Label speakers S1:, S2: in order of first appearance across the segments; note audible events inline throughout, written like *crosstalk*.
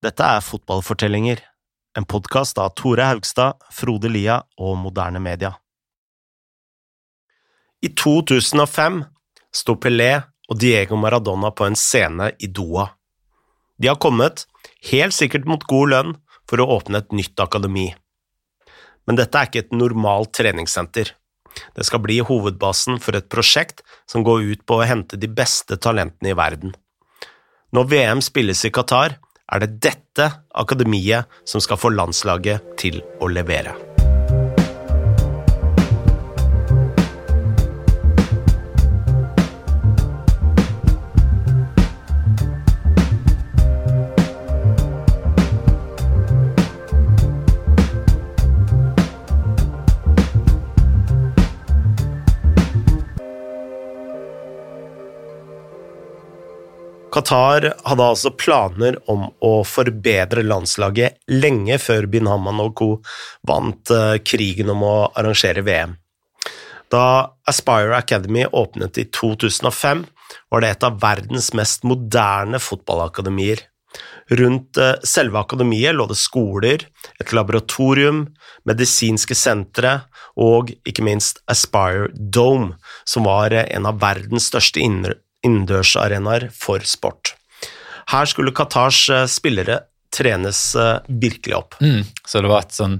S1: Dette er Fotballfortellinger, en podkast av Tore Haugstad, Frode Lia og Moderne Media. I 2005 sto Pelé og Diego Maradona på en scene i Doha. De har kommet, helt sikkert mot god lønn, for å åpne et nytt akademi. Men dette er ikke et normalt treningssenter. Det skal bli hovedbasen for et prosjekt som går ut på å hente de beste talentene i verden. Når VM spilles i Qatar, er det dette akademiet som skal få landslaget til å levere. Qatar hadde altså planer om å forbedre landslaget lenge før bin Haman og co. vant eh, krigen om å arrangere VM. Da Aspire Academy åpnet i 2005, var det et av verdens mest moderne fotballakademier. Rundt eh, selve akademiet lå det skoler, et laboratorium, medisinske sentre og ikke minst Aspire Dome, som var eh, en av verdens største innendørsarenaer for sport. Her skulle Qatars eh, spillere trenes eh, virkelig opp.
S2: Mm, så det var et sånn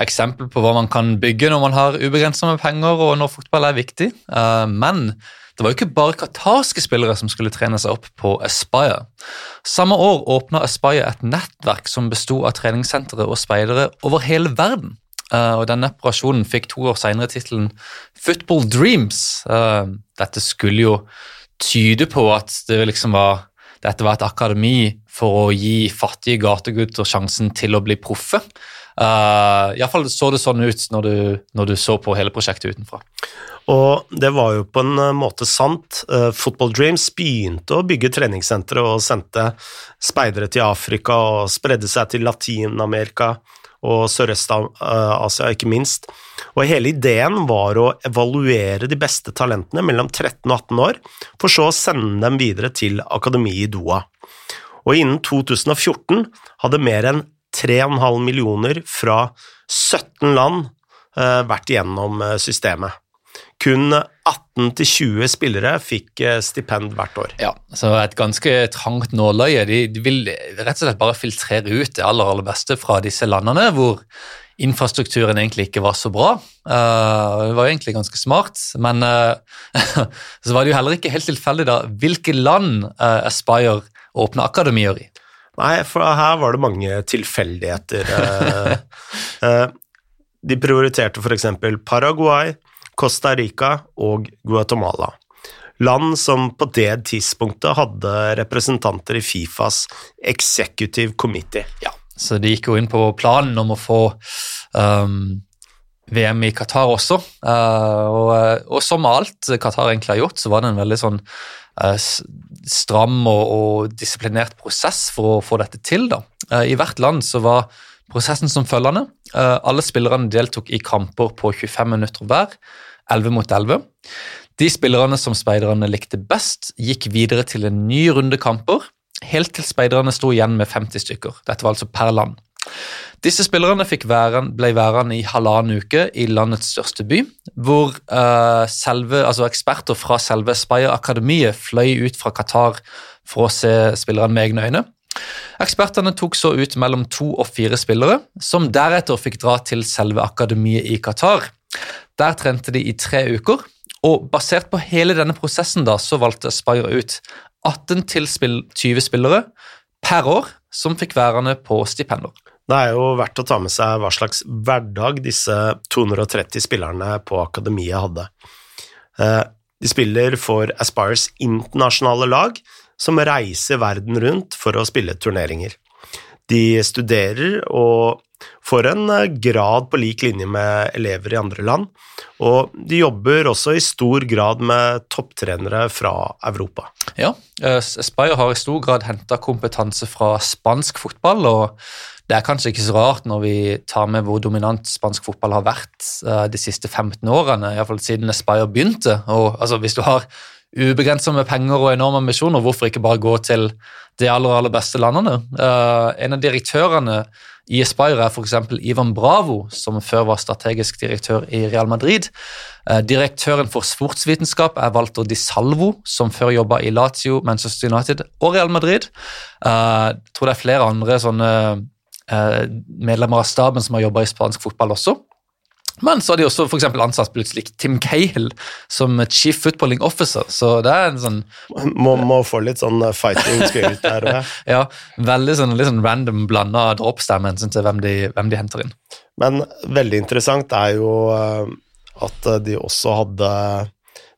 S2: eksempel på hva man kan bygge når man har ubegrensa med penger og når fotball er viktig. Uh, men det var jo ikke bare qatarske spillere som skulle trene seg opp på Aspire. Samme år åpna Aspire et nettverk som besto av treningssentre og speidere over hele verden. Uh, og Denne operasjonen fikk to år senere tittelen Football Dreams. Uh, dette skulle jo tyder på at det liksom var, dette var et akademi for å gi fattige gategutter sjansen til å bli proffe. Uh, Iallfall så det sånn ut når du, når du, så på hele prosjektet utenfra.
S1: Og det var jo på en måte sant. Uh, Football Dreams begynte å bygge treningssentre og sendte speidere til Afrika og spredde seg til Latin-Amerika og Sørøst-Asia, ikke minst. Og hele ideen var å evaluere de beste talentene mellom 13 og 18 år, for så å sende dem videre til akademiet i Doha. Og innen 2014 hadde mer enn 3,5 millioner fra 17 land eh, vært igjennom eh, systemet. Kun 18-20 spillere fikk eh, stipend hvert år.
S2: Ja, så Et ganske trangt nåløye. De, de vil rett og slett bare filtrere ut det aller, aller beste fra disse landene, hvor infrastrukturen egentlig ikke var så bra. Uh, det var egentlig ganske smart, men uh, *laughs* så var det jo heller ikke helt tilfeldig da hvilke land uh, Aspire åpna akademier i.
S1: Nei, for her var det mange tilfeldigheter. *laughs* de prioriterte f.eks. Paraguay, Costa Rica og Guatemala. Land som på det tidspunktet hadde representanter i Fifas executive committee.
S2: Ja, så de gikk jo inn på planen om å få um, VM i Qatar også. Uh, og, og, som alt Qatar egentlig har gjort, så var det en veldig sånn uh, stram og, og, disiplinert prosess for å få dette til. da. Uh, I hvert land så var prosessen som følgende. alle spillerne deltok i kamper på 25 minutter hver. 11 mot 11. De spillerne som speiderne likte best, gikk videre til en ny runde kamper, helt til speiderne sto igjen med 50 stykker. Dette var altså per land. Disse spillerne væren, ble værende i halvannen uke i landets største by, hvor uh, selve, altså eksperter fra selve Speyer Akademiet fløy ut fra Qatar for å se spillerne med egne øyne. Ekspertene tok så ut mellom to og fire spillere, som deretter fikk dra til selve akademiet i Qatar. Der trente de i tre uker, og basert på hele denne prosessen da, så valgte Spire ut 18-20 spillere per år som fikk værende på stipender.
S1: Det er jo verdt å ta med seg hva slags hverdag disse 230 spillerne på akademiet hadde. Eh, de spiller for Aspires internasjonale lag, som reiser verden rundt for å spille turneringer. De studerer og får en eh, grad på lik linje med elever i andre land, og de jobber også i stor grad med topptrenere fra Europa.
S2: Ja, eh, Spire har i stor grad henta kompetanse fra spansk fotball, og det er kanskje ikke så rart når vi tar med hvor dominant spansk fotball har vært eh, de siste 15 årene, iallfall siden Spire begynte. Og altså, Hvis du har ubegrenset med penger og enorme ambisjoner, hvorfor ikke bare gå til de aller, aller beste landene? Uh, en av direktørene i Aspire er f.eks. Ivan Bravo, som før var strategisk direktør i Real Madrid. Uh, direktøren for sportsvitenskap er Walter Di Salvo, som før jobba i Lazio, Manchester United og Real Madrid. Uh, jeg tror det er flere andre sånne medlemmer av staben som har jobba i spansk fotball også. Men så har de også for ansatt plutselig Tim Cahill som chief footballing officer. så det er en sånn...
S1: Må, må få litt sånn uh, fighting spirit der òg. *laughs*
S2: ja, veldig sånn, litt sånn random blanda hensyn til hvem de, hvem de, henter inn.
S1: Men veldig interessant er jo uh, at uh, de også hadde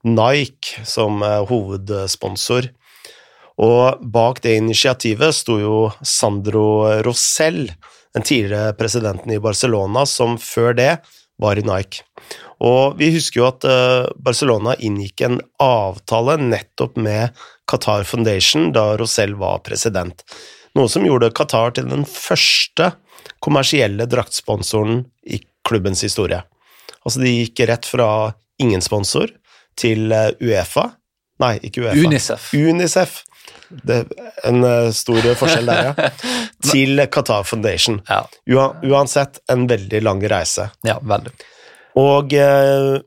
S1: Nike som hovedsponsor. Og bak det initiativet sto jo Sandro Rosell, den tidligere presidenten i Barcelona, som før det var i Nike. Og vi husker jo at eh, Barcelona inngikk en avtale nettopp med Qatar Foundation da Rosell var president, noe som gjorde Qatar til den første kommersielle draktsponsoren i klubbens historie. Altså, de gikk rett fra ingen sponsor til eh, Uefa Nei, ikke Uefa.
S2: Unicef.
S1: Unicef. Det er en eh, stor forskjell der, ja. *laughs* Til Qatar Foundation. Ja. Uansett en veldig lang reise.
S2: Ja, veldig.
S1: Og uh,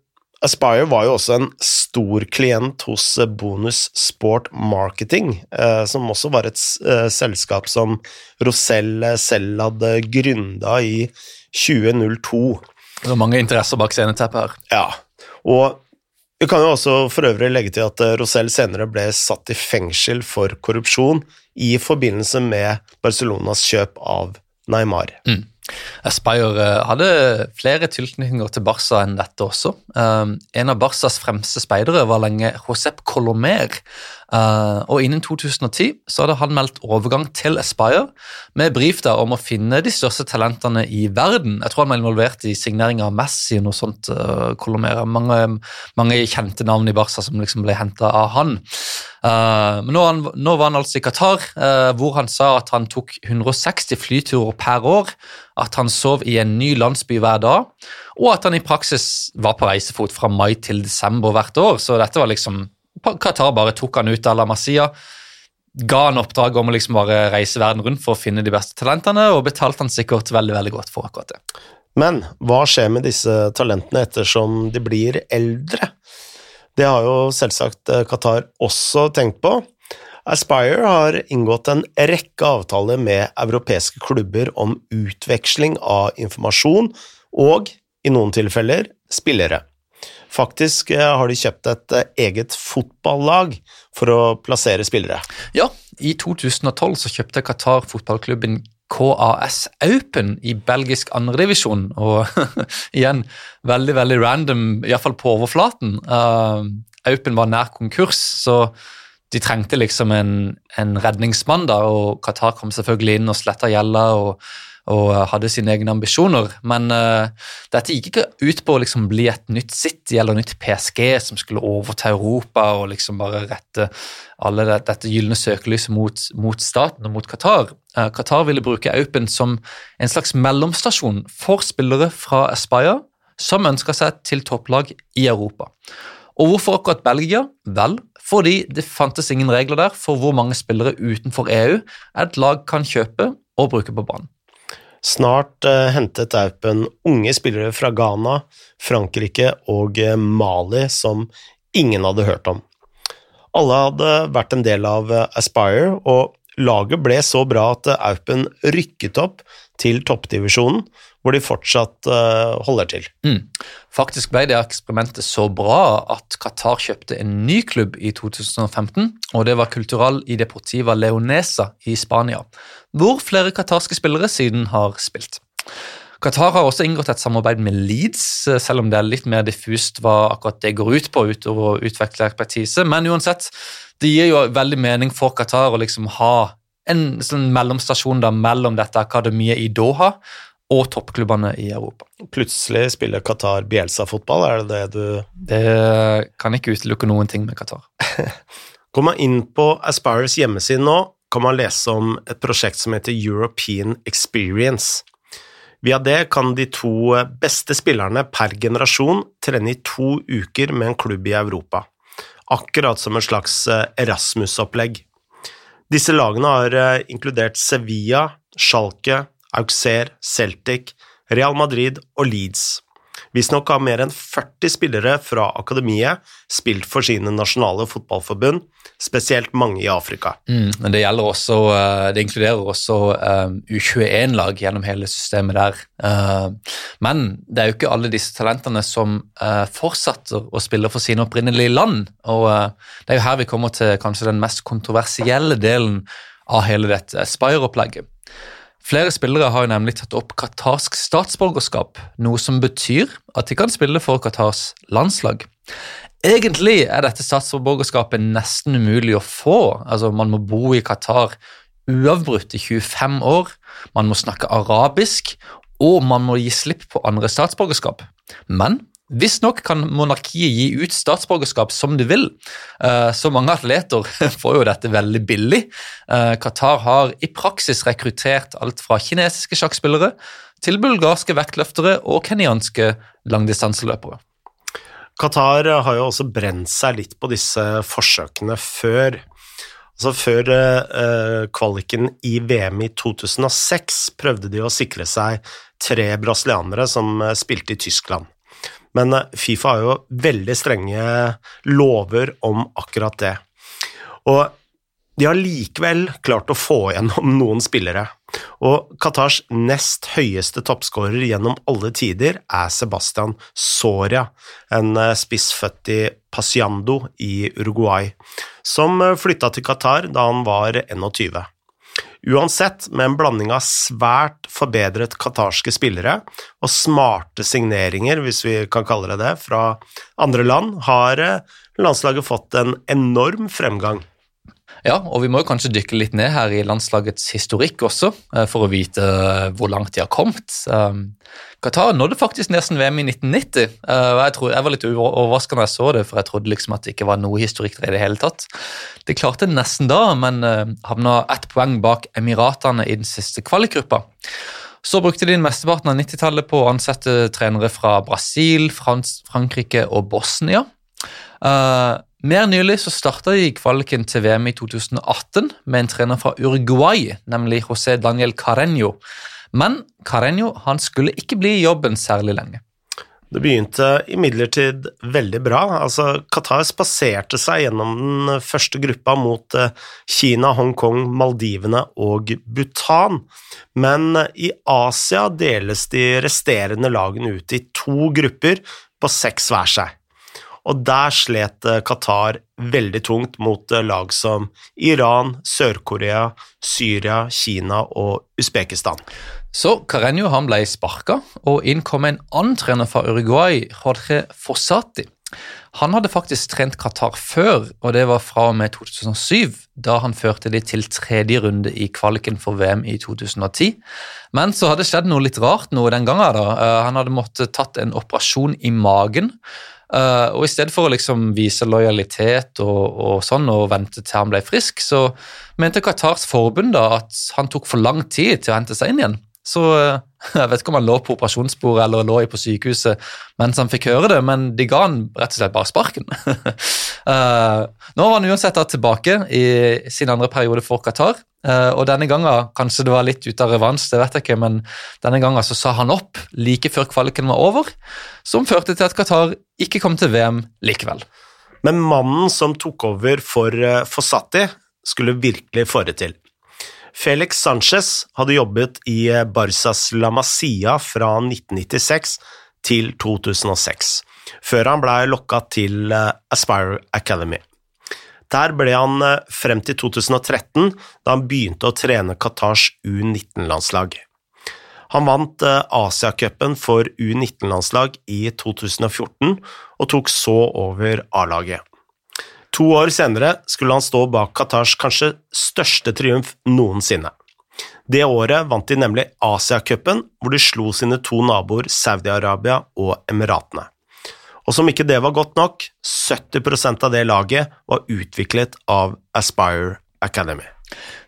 S1: Aspire var jo også en stor klient hos Bonus Sport Marketing, uh, som også var et uh, selskap som Rosell selv hadde grunda i 2002.
S2: Det var mange interesser bak sceneteppet her.
S1: Ja, og vi kan jo også for øvrig legge til at Rosell senere ble satt i fengsel for korrupsjon i forbindelse med Barcelonas kjøp av Neymar.
S2: Mm. Aspire eh, hadde flere tilknytninger til Barca enn dette også. Um, en av Barcas fremste speidere var lenge Josep Colomer. Uh, og innen 2010 så hadde han meldt overgang til Espire med brief der om å finne de største talentene i verden. Jeg tror han var involvert i signering av Messi og noe sånt. Uh. Mange, mange, kjente navn i Barca som liksom ble henta av han. Uh, men nå, nå, var han altså i Qatar, hvor han sa at han tok 160 flyturer per år at han sov i en ny landsby hver dag, og at han i praksis var på reisefot fra mai til desember hvert år. Så dette var liksom Qatar bare tok han ut av La Masia, ga han oppdrag om å liksom bare reise verden rundt for å finne de beste talentene, og betalte han sikkert veldig veldig godt for akkurat det.
S1: Men hva skjer med disse talentene ettersom de blir eldre? Det har jo selvsagt Qatar også tenkt på. Aspire har inngått en rekke avtaler med europeiske klubber om utveksling av informasjon og, i noen tilfeller, spillere. Faktisk eh, har de kjøpt et eh, eget fotballag for å plassere spillere.
S2: Ja, i 2012 så kjøpte Qatar fotballklubben KAS Open i belgisk andredivisjon, og *laughs* igjen veldig veldig random, iallfall på overflaten. Uh, Open var nær konkurs, så de trengte liksom en, en, redningsmann, da, og Qatar kom selvfølgelig inn og sletta gjelda og, og, hadde sine egne ambisjoner. Men uh, dette gikk ikke ut på å liksom bli et nytt City eller nytt PSG som skulle overta Europa og liksom bare rette alle det, dette gylne søkelyset mot, mot, staten og mot Qatar. Uh, Qatar ville bruke Aupen som en slags mellomstasjon for spillere fra Aspire som ønska seg til topplag i Europa. Og hvorfor akkurat Belgia? Vel, fordi det fantes ingen regler der for hvor mange spillere utenfor EU et lag kan kjøpe og bruke på banen.
S1: Snart eh, hentet Aupen unge spillere fra Ghana, Frankrike og uh, Mali som ingen hadde hørt om. Alle hadde vært en del av uh, Aspire, og laget ble så bra at Aupen rykket opp til toppdivisjonen, hvor de fortsatt uh, holder til.
S2: Mm. Faktisk ble det eksperimentet så bra at Qatar kjøpte en ny klubb i 2015, og det var Cultural i Deportiva Leonesa i Spania, hvor flere qatarske spillere siden har spilt. Qatar har også inngått et samarbeid med Leeds, selv om det er litt mer diffust hva akkurat det går ut på, utover å utvikle ekspertise. Men uansett, det gir jo veldig mening for Qatar å liksom ha en sånn mellomstasjon da, mellom dette akademiet i Doha og toppklubbene i Europa.
S1: Plutselig spiller Qatar Bielsa-fotball, er det det du
S2: Det kan ikke utelukke noen ting med Qatar. *laughs*
S1: Går man inn på Aspires hjemmeside nå, kan man lese om et prosjekt som heter European Experience. Via det kan de to beste spillerne per generasjon trene i to uker med en klubb i Europa. akkurat som et slags Erasmus-opplegg. Disse lagene har inkludert Sevilla, Schalke, Auxerre, Celtic, Real Madrid og Leeds. Visstnok har mer enn 40 spillere fra akademiet spilt for sine nasjonale fotballforbund, spesielt mange i Afrika.
S2: Mm, det, også, eh, det inkluderer også eh, U21-lag gjennom hele systemet der. Uh, men det er jo ikke alle disse talentene som fortsetter å spille for sine opprinnelige land. og Det er jo her vi kommer til kanskje den mest kontroversielle delen av hele dette Spire-opplegget. Flere spillere har nemlig tatt opp qatarsk statsborgerskap, noe som betyr at de kan spille for Qatars landslag. Egentlig er dette statsborgerskapet nesten umulig å få. Altså, Man må bo i Qatar uavbrutt i 25 år, man må snakke arabisk, og man må gi slipp på andre statsborgerskap. Men Visstnok kan monarkiet gi ut statsborgerskap som de vil, eh, så mange atleter *laughs* får jo dette veldig billig. Eh, Qatar har i praksis rekruttert alt fra kinesiske sjakkspillere til bulgarske vektløftere og kenyanske langdistanseløpere.
S1: Qatar har jo også brent seg litt på disse forsøkene før. Altså Før uh, kvaliken i VM i 2006 prøvde de å sikre seg tre brasilianere som spilte i Tyskland. Men eh, Fifa har jo veldig strenge lover om akkurat det. Og de har likevel klart å få gjennom *laughs* noen spillere. Og Qatars nest høyeste toppskårer gjennom alle tider er Sebastian Soria, en eh, spissfødt i Pasiando i Uruguay, som eh, flytta til Qatar da han var 21. Uansett, med en blanding av svært forbedret qatarske spillere og smarte signeringer, hvis vi kan kalle det det, fra andre land, har eh, landslaget fått en enorm fremgang.
S2: Ja, og vi må jo kanskje dykke litt ned her i landslagets historikk også, eh, for å vite eh, hvor langt de har kommet. Um, Qatar nådde faktisk nesten VM i 1990. Uh, jeg, tror, jeg, var litt overraska da jeg så det, for jeg trodde liksom at det ikke var noe historikk der i det hele tatt. De klarte det nesten da, men havna ett poeng bak Emiratene i den siste kvalikgruppa. Så brukte de mesteparten av 90-tallet på å ansette trenere fra Brasil, Frans, Frankrike og Bosnia. Uh, mer nylig så starta de kvaliken til VM i 2018 med en trener fra Uruguay, nemlig José Daniel Carreño. Men Carreño han skulle ikke bli i jobben særlig lenge.
S1: Det begynte imidlertid veldig bra. Altså, Qatar spaserte seg gjennom den første gruppa mot eh, Kina, Hongkong, Maldivene og Bhutan. Men i Asia deles de resterende lagene ut i to grupper på seks hver seg og der slet eh, Qatar veldig tungt mot eh, lag som Iran, Sør-Korea, Syria, Kina og Usbekistan.
S2: Så Carreño ble sparka, og inn kom en annen trener fra Uruguay, Jorge Fossati. Han hadde faktisk trent Qatar før, og det var fra og med 2007, da han førte de til tredje runde i kvaliken for VM i 2010. Men så hadde det skjedd noe litt rart noe den gangen. da. Eh, han hadde måttet tatt en operasjon i magen, Uh, og I stedet for å liksom vise lojalitet og, og, sånn, og vente til han ble frisk, så mente Qatars forbund da at han tok for lang tid til å hente seg inn igjen. Så uh, *laughs* jeg vet ikke om han lå på operasjonsbordet eller lå på sykehuset mens han fikk høre det, men de ga han rett og slett bare sparken. uh, *laughs* nå var han uansett da tilbake i sin andre periode for Qatar. Uh, og denne gangen, kanskje det var litt ut av revansj, det vet jeg ikke, men denne gangen så sa han opp like før kvaliken var over, som førte til at Qatar ikke kom til VM likevel.
S1: Men mannen som tok over for uh, Fossati, skulle virkelig få det til. Felix Sanchez hadde jobbet i eh, Barsas La Masia fra 1996 til 2006, før han blei lokka til Aspire Academy. Der ble han eh, frem til 2013, da han begynte å trene Qatars U19-landslag. Han vant eh, Asiacupen for U19-landslag i 2014 og tok så over A-laget. To år senere skulle han stå bak Qatars kanskje største triumf noensinne. Det året vant de nemlig Asiacupen, hvor de slo sine to naboer Saudi-Arabia og Emiratene. Og som ikke det var godt nok, 70% av det laget var utviklet av Aspire Academy.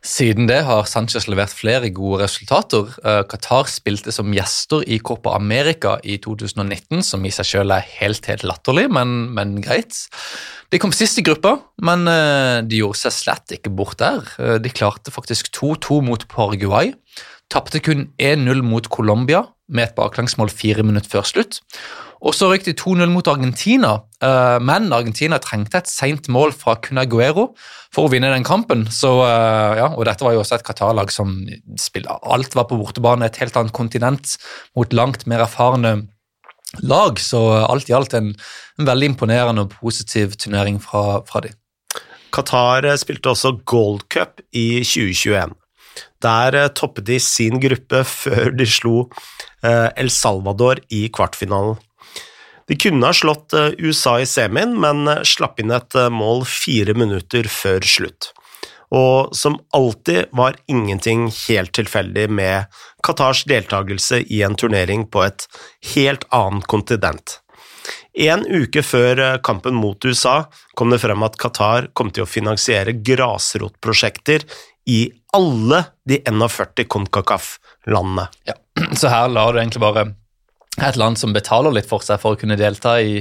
S2: Siden det har Sanchez levert flere gode resultater. Eh, Qatar spilte som gjester i Copa America i 2019, som i seg selv er helt helt latterlig, men, men greit. De kom sist i gruppa, men eh, de gjorde seg slett ikke bort der. Eh, de klarte faktisk 2-2 mot Paraguay. Tapte kun 1-0 mot Colombia med et baklengsmål fire minutter før slutt. Og så røyk de 2-0 mot Argentina, eh, men Argentina trengte et seint mål fra Cunaguero for å vinne den kampen. Så, eh, ja, og dette var jo også et Qatar-lag som spiller Alt var på bortebane, et helt annet kontinent mot langt mer erfarne lag. Så alt i alt en, en veldig imponerende og positiv turnering fra, fra de.
S1: Qatar spilte også Gold Cup i 2021. Der toppet de sin gruppe *laughs* før de slo El Salvador i kvartfinalen. De kunne ha slått eh, USA i semien, men eh, slapp inn et eh, mål fire minutter før slutt. Og som alltid var ingenting helt tilfeldig med Qatars deltakelse i en turnering på et helt annet kontinent. En uke før kampen mot USA kom det frem at Qatar kom til å finansiere grasrotprosjekter i alle de 41 CONCACAF-landene.
S2: Ja, *clears throat* så her lar du egentlig bare et land som betaler litt for seg for å kunne delta i,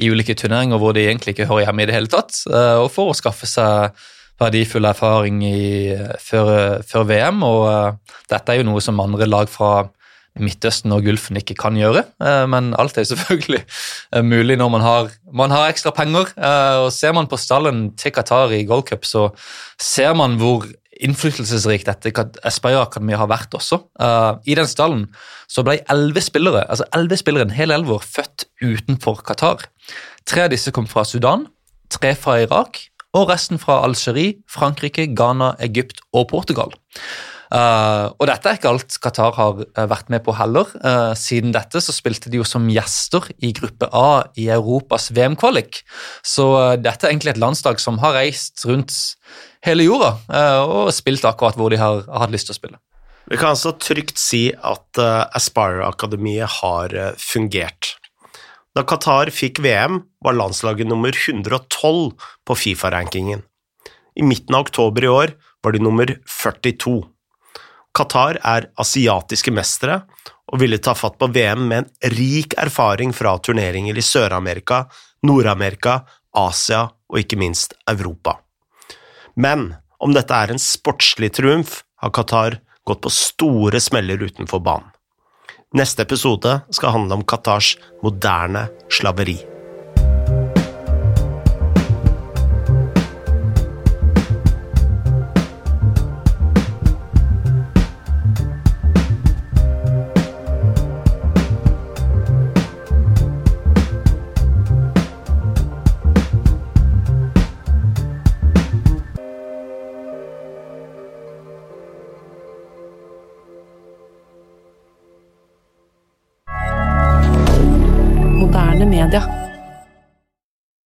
S2: i ulike turneringer hvor de egentlig ikke hører hjemme i det hele tatt, eh, og for å skaffe seg verdifull erfaring i, før, før, VM. og Dette er jo noe som andre lag fra Midtøsten og Gulfen ikke kan gjøre, uh, men alt er *laughs* selvfølgelig uh, mulig når man har, man har ekstra penger. og Ser man på stallen til Qatar i Gold Cup, så ser man hvor innflytelsesrikt dette Aspire Akademi har vært også. I den stallen så ble elleve spillere, altså 11 spillere, en hel elver, født utenfor Qatar. Tre av disse kom fra Sudan, tre fra Irak, og resten fra Algerie, Frankrike, Ghana, Egypt og Portugal. Uh, og dette er ikke alt Qatar har uh, vært med på heller. Uh, siden dette så spilte de jo som gjester i gruppe A i Europas VM-kvalik. Så dette er egentlig et landslag som har reist rundt hele jorda og spilt akkurat hvor de har, har hatt lyst til å spille.
S1: Vi kan altså trygt si at Aspire-akademiet har fungert. Da Qatar fikk VM, var landslaget nummer 112 på Fifa-rankingen. I midten av oktober i år var de nummer 42. Qatar er asiatiske mestere og ville ta fatt på VM med en rik erfaring fra turneringer i Sør-Amerika, Nord-Amerika, Asia og ikke minst Europa. Men om dette er en sportslig triumf, har Qatar gått på store smeller utenfor banen. Neste episode skal handle om Qatars moderne slaveri.